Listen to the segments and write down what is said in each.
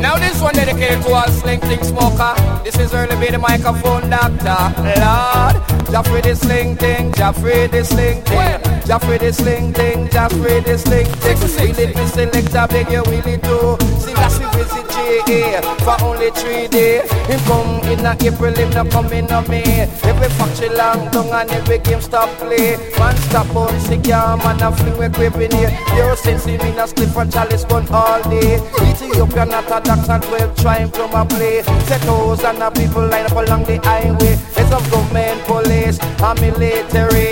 Now this one dedicated to all sling thing smoker. This is Early B the microphone doctor. Lord, Jah free the sling thing, Jah free the sling thing. Jah free the sling thing, Jah free the sling thing. Will it be selector, beg you will it do? See that's the visit For only three days. Him come in a April, him not coming on me. Every factory long tongue and every game stop play. Man stop on sick, yeah, man a fling we creeping here. Yo, since him in a slip from Chalice gun all day. Ethiopia not a doctor and 12 trying from a play. Set and the people line up along the highway. Heads of government, police, and military.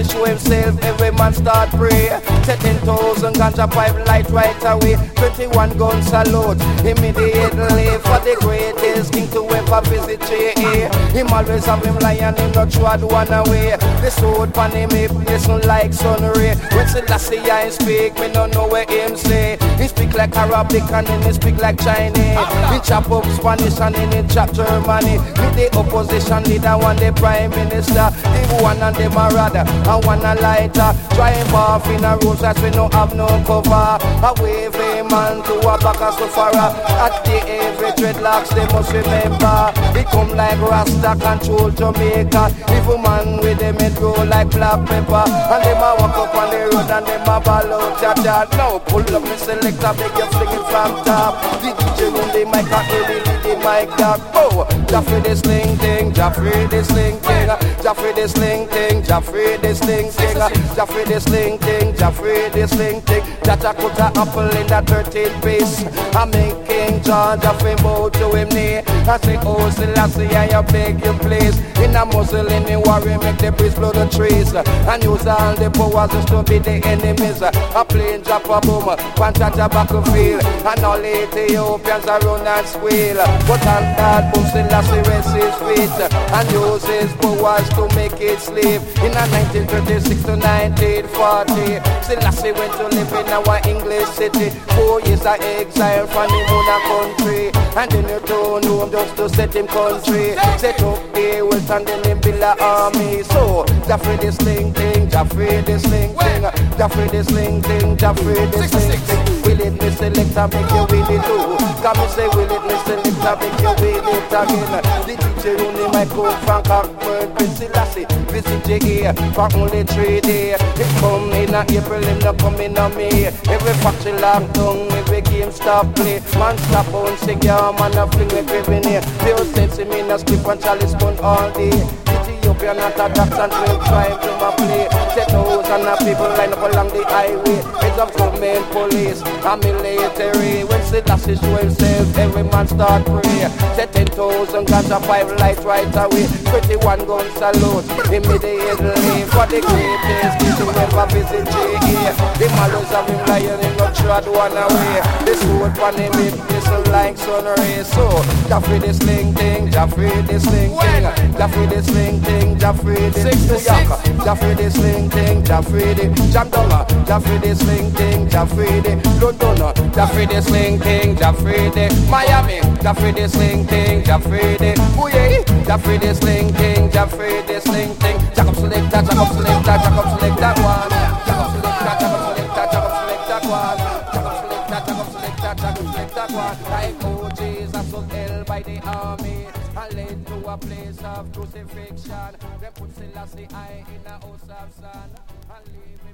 Selassie show himself, every man start pray. Set 10,000 ganja pipe light right away. 21 gun salute immediately for the greatest king to ever visit JA. Him always have him lion, him not trod one away. The sword pan him, listen like sun ray. When Selassie I speak, me no know what him say. He speak like Arabic and then he speak like Chinese. He chop up Spanish and then he chop Germany. With the opposition leader, one the prime minister. The one and the marada, and one a lighter. Drive off in a road that we no have no cover. A wave a man to a back of sufferer. At the every dreadlocks they must remember. He come like Rasta control Jamaica. Evil man with them head roll like black pepper. And them a walk up on the road and them a ball out your dad. Now pull up me selector, make you fling it from top. The DJ when the mic and really lead the mic dog. Oh, Jah free the sling thing, Jah free the sling thing, Jah free the sling thing, Jah free the sling thing, Jah free the sling thing, Jah free the sling thing. That I put a apple in that 13th piece. I make King John Jaffrey bow to him knee. I say, oh, Selassie, I beg you please. In a Muslim warrior, make the priest blow the trees. And use all the powers just to be the enemies. A plane drop a boom, one touch a battlefield. And all Ethiopians are run and squeal. But on that boom, Selassie rests his feet. And use his powers to make it sleep. In a 1936 to 1940, Selassie went to live in our English city. Four years of exile from the Mona country. And then you turn home just to set him country. Set up the wealth and then him build a army. So, Jah free the sling thing, Jah free the sling thing, Jah free the sling thing, Jah free the sling thing. Will it me select and make you will it do? Come and say will it me select and make you will it again? The only my code from Cockburn, Prince Lassie. Visit JA for only three days. It come in April, him not coming on me. Every factory long tongue, every game stop play. Man stop on yeah, man a fling me creeping here. Pure sense in me, no skip and chalice gun all day. Ethiopia not a tax and twelve tribes in my play. Set the people line up along the highway. Heads of government, police, and military. When Selassie show himself, every man start pray. Set ten thousand guns and five lights right away. Twenty-one gun salute immediately for the greatest king to ever visit GA. The mallows of him lion trod one away. The sword on him it listen like sun rays. So Jah free the sling thing, Jah free the sling thing, Jah free the sling thing, Jah free New York, Jah free the sling thing, Jah free the Jamdonga, Jah free the sling thing, Jah free the London, Jah free the sling thing, Jah free the Miami, Jah free the sling thing, Jah free the Booyah, Jah free the sling thing, Jah free the sling thing, Jacob select that, Jacob select that, Jacob select that one, like oh Jesus was held by the army and led to a place of crucifixion. They put Selassie I in a house of sun and leave him